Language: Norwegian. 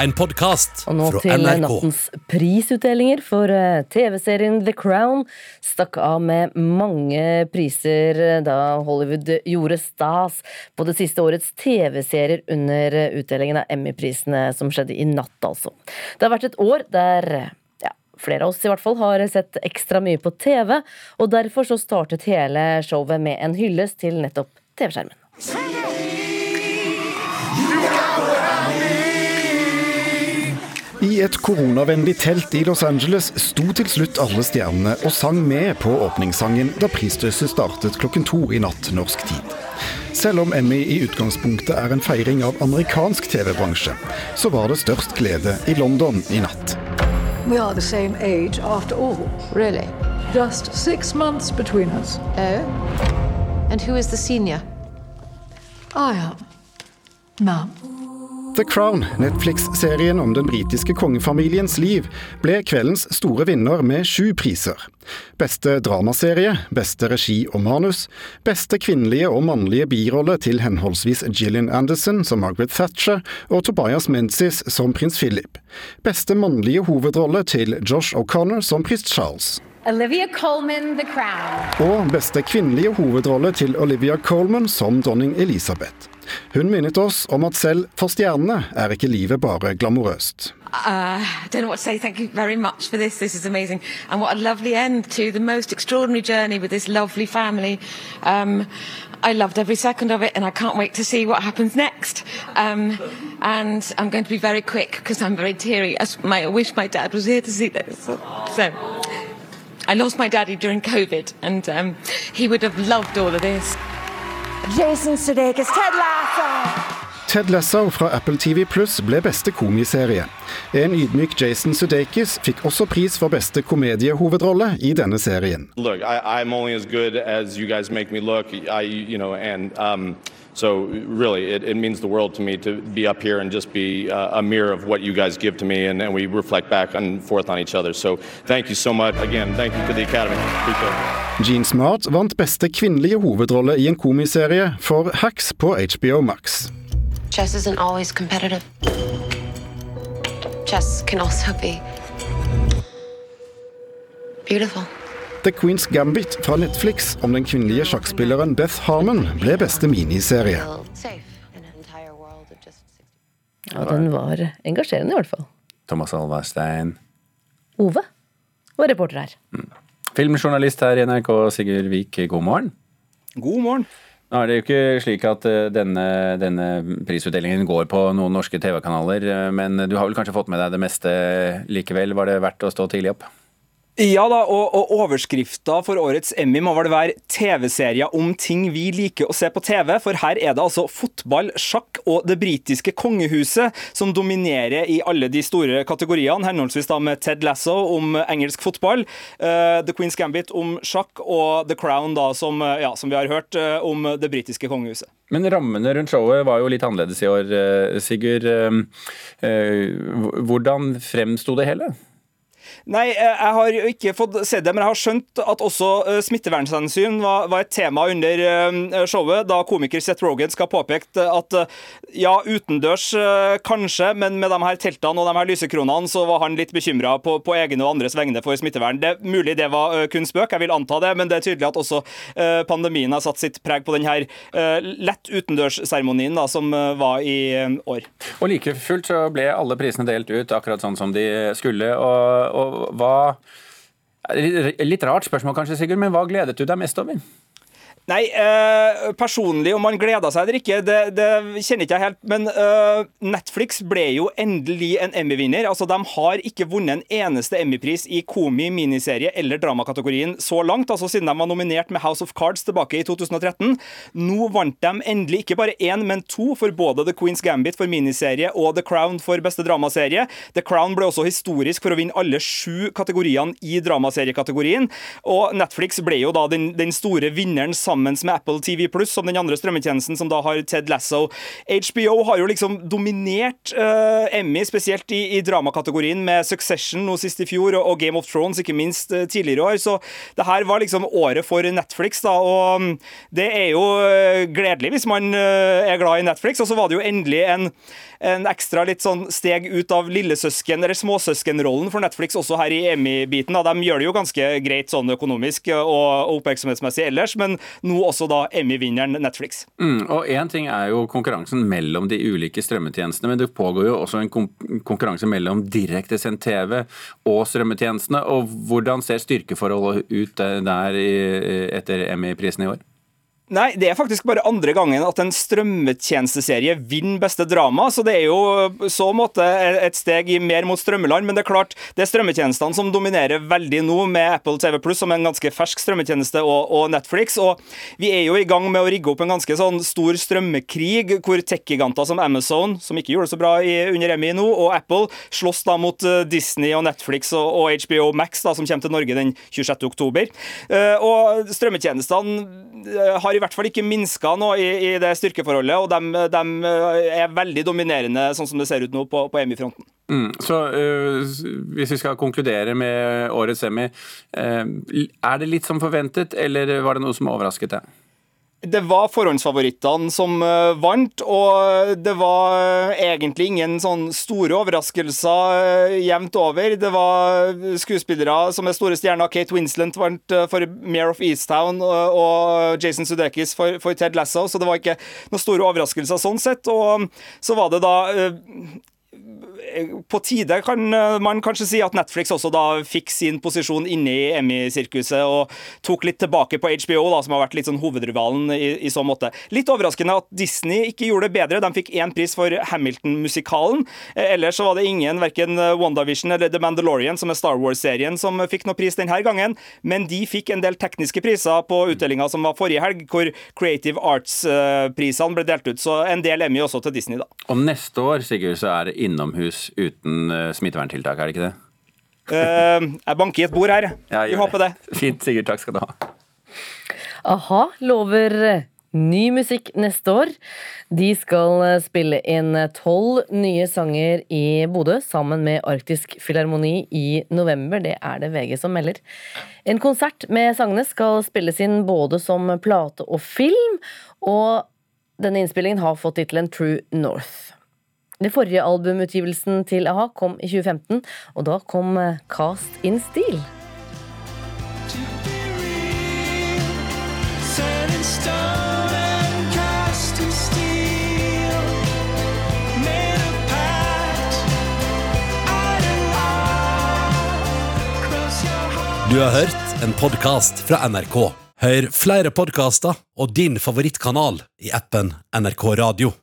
en podkast Og nå til nattens prisutdelinger, for eh, TV-serien The Crown stakk av med mange priser eh, da Hollywood gjorde stas på det siste årets TV-serier under eh, utdelingen av Emmy-prisene som skjedde i natt, altså. Det har vært et år der flere av oss i hvert fall har sett ekstra mye på TV, og derfor så startet hele showet med en hyllest til nettopp TV-skjermen. I et koronavennlig telt i Los Angeles sto til slutt alle stjernene og sang med på åpningssangen da prisdøsset startet klokken to i natt norsk tid. Selv om Emmy i utgangspunktet er en feiring av amerikansk TV-bransje, så var det størst glede i London i natt. We are the same age after all. Really? Just six months between us. Oh? And who is the senior? I am. Mum. The Crown, Netflix-serien om den britiske kongefamiliens liv, ble kveldens store vinner med sju priser. Beste dramaserie, beste regi og manus, beste kvinnelige og mannlige birolle til henholdsvis Gillian Anderson som Margaret Thatcher og Tobias Menzies som prins Philip. Beste mannlige hovedrolle til Josh O'Connor som prins Charles. Olivia Colman, The Crown. Og beste kvinnelige hovedrolle til Olivia Colman som dronning Elisabeth. Hun minnet oss om at selv for stjernene er ikke livet bare glamorøst. Uh, I don't know what to say. Thank you very much for this. This is amazing. And what a lovely end to the most extraordinary journey with this lovely family. Um, I loved every second of it, and I can't wait to see what happens next. Um, and I'm going to be very quick because I'm very teary. I wish my dad was here to see this. So, so I lost my daddy during COVID, and um, he would have loved all of this. Jason Sudeikis, Ted Lasso. Ted Lasso fra Apple TV Pluss ble beste komiserie. En ydmyk Jason Sudeikis fikk også pris for beste komediehovedrolle i denne serien. Look, I, I'm only as good as you guys make me look. I, you know, and um, so really, it, it means the world to me to be up here and just be uh, a mirror of what you guys give to me, and, and we reflect back and forth on each other. So thank you so much again. Thank you to the Academy. Jean Smart vant beste kvinnelige hovedrolle i en komiserie for Hacks på HBO Max. Chess isn't always competitive. Chess can also be beautiful. The Queen's Gambit fra Netflix om den kvinnelige sjakkspilleren Beth Harmon ble beste miniserie. Feel safe in an entire world of just 60. Ja, den var engasjerende i hvert fall. Thomas Alvarstein. Ove var reporter her. Filmjournalist her i NRK, Sigurd Vik, god morgen. God morgen. Nå er det jo ikke slik at eh, denne, denne prisutdelingen går på noen norske TV-kanaler, eh, men du har vel kanskje fått med deg det meste likevel? Var det verdt å stå tidlig opp? Ja da, og, og overskrifta for årets Emmy må vel være TV-serier om ting vi liker å se på TV, for her er det altså fotball, sjakk og det britiske kongehuset som dominerer i alle de store kategoriene, henholdsvis da med Ted Lasso om engelsk fotball, uh, The Queen's Gambit om sjakk og The Crown, da, som, eh, ja, som vi har hørt, uh, om det britiske kongehuset. Men rammene rundt showet var jo litt annerledes i år, Sigurd. Uh, Hvordan fremsto det hele? Nei, eh, jeg har ikke fått se det, men jeg har skjønt at også eh, smittevernhensyn var, var et tema under eh, showet, da komiker Seth Rogan skal påpekt at ja, utendørs kanskje, men med de her teltene og de her lysekronene, så var han litt bekymra på, på egne og andres vegne for smittevern. Det er mulig det var kun spøk, jeg vil anta det, men det er tydelig at også pandemien har satt sitt preg på den her lett utendørsseremonien som var i år. Og like fullt så ble alle prisene delt ut akkurat sånn som de skulle. Og, og hva Litt rart spørsmål kanskje, Sigurd, men hva gledet du deg mest over? Nei, eh, personlig om man gleda seg eller ikke, det, det kjenner ikke jeg helt. Men eh, Netflix ble jo endelig en Emmy-vinner. Altså, De har ikke vunnet en eneste Emmy-pris i komi, miniserie eller dramakategorien så langt, altså siden de var nominert med House of Cards tilbake i 2013. Nå vant de endelig ikke bare én, men to for både The Queen's Gambit for miniserie og The Crown for beste dramaserie. The Crown ble også historisk for å vinne alle sju kategoriene i dramaseriekategorien. Og Netflix ble jo da den, den store vinneren sammen sammen med Apple TV Pluss, som den andre strømmetjenesten, som da har Ted Lasso. HBO har jo liksom dominert uh, Emmy, spesielt i, i dramakategorien, med Succession nå sist i fjor, og, og Game of Thrones, ikke minst uh, tidligere i år. Så det her var liksom året for Netflix, da, og um, det er jo uh, gledelig hvis man er glad i Netflix. Og så var det jo endelig en en ekstra litt sånn steg ut av lillesøsken- eller småsøskenrollen for Netflix også her i Emmy-biten. De gjør det jo ganske greit sånn økonomisk og oppmerksomhetsmessig ellers, men nå også da Emmy-vinneren Netflix. Mm, og Én ting er jo konkurransen mellom de ulike strømmetjenestene, men det pågår jo også en konkurranse mellom direktesendt TV og strømmetjenestene. og Hvordan ser styrkeforholdet ut der etter Emmy-prisen i år? Nei, det er faktisk bare andre gangen at en strømmetjenesteserie vinner beste drama, så det er jo så måte et steg mer mot strømmeland. Men det er klart, det er strømmetjenestene som dominerer veldig nå, med Apple TV Pluss som en ganske fersk strømmetjeneste, og, og, Netflix. Og vi er jo i gang med å rigge opp en ganske sånn stor strømmekrig, hvor tech-giganter som Amazon, som ikke gjorde det så bra i, under Emmy nå, og Apple slåss da mot eh, Disney og Netflix og, og HBO Max, da, som kommer til Norge den 26. oktober. Uh, og strømmetjenestene eh, har i hvert fall ikke minska nå i, i, det styrkeforholdet, og de, de, er veldig dominerende sånn som det ser ut nå på, på EMI-fronten. Mm, så uh, Hvis vi skal konkludere med årets Emmy, uh, er det litt som forventet, eller var det noe som overrasket deg? Det var forhåndsfavorittene som uh, vant, og det var uh, egentlig ingen sånn store overraskelser uh, jevnt over. Det var skuespillere som er store stjerner. Kate Winsland vant for Mare of Easttown, og Jason Sudeikis for, for, Ted Lasso, så det var ikke noen store overraskelser sånn sett. Og så var det da på tide kan eh, man kanskje si at Netflix også da fikk sin posisjon inne i Emmy-sirkuset og tok litt tilbake på HBO, da, som har vært litt sånn hovedrivalen i, i så måte. Litt overraskende at Disney ikke gjorde det bedre. De fikk én pris for Hamilton-musikalen. Eh, ellers så var det ingen, verken WandaVision eller The Mandalorian, som er Star Wars-serien, som fikk noe pris denne gangen. Men de fikk en del tekniske priser på utdelinga som var forrige helg, hvor Creative Arts-prisene ble delt ut. Så en del Emmy også til Disney, da. Og neste år, Sigurd, så er det innomhus uten uh, smitteverntiltak, er det ikke det? Uh, jeg banker i et bord her. Ja, Vi håper det. Fint, Sigurd. Takk skal du ha. A-ha lover ny musikk neste år. De skal spille inn tolv nye sanger i Bodø sammen med Arktisk Filharmoni i november. Det er det VG som melder. En konsert med sangene skal spilles inn både som plate og film, og denne innspillingen har fått tittelen True North. Den forrige albumutgivelsen til a-ha kom i 2015, og da kom eh, Cast in Steel. Du har hørt en podkast fra NRK. Hør flere podkaster og din favorittkanal i appen NRK Radio.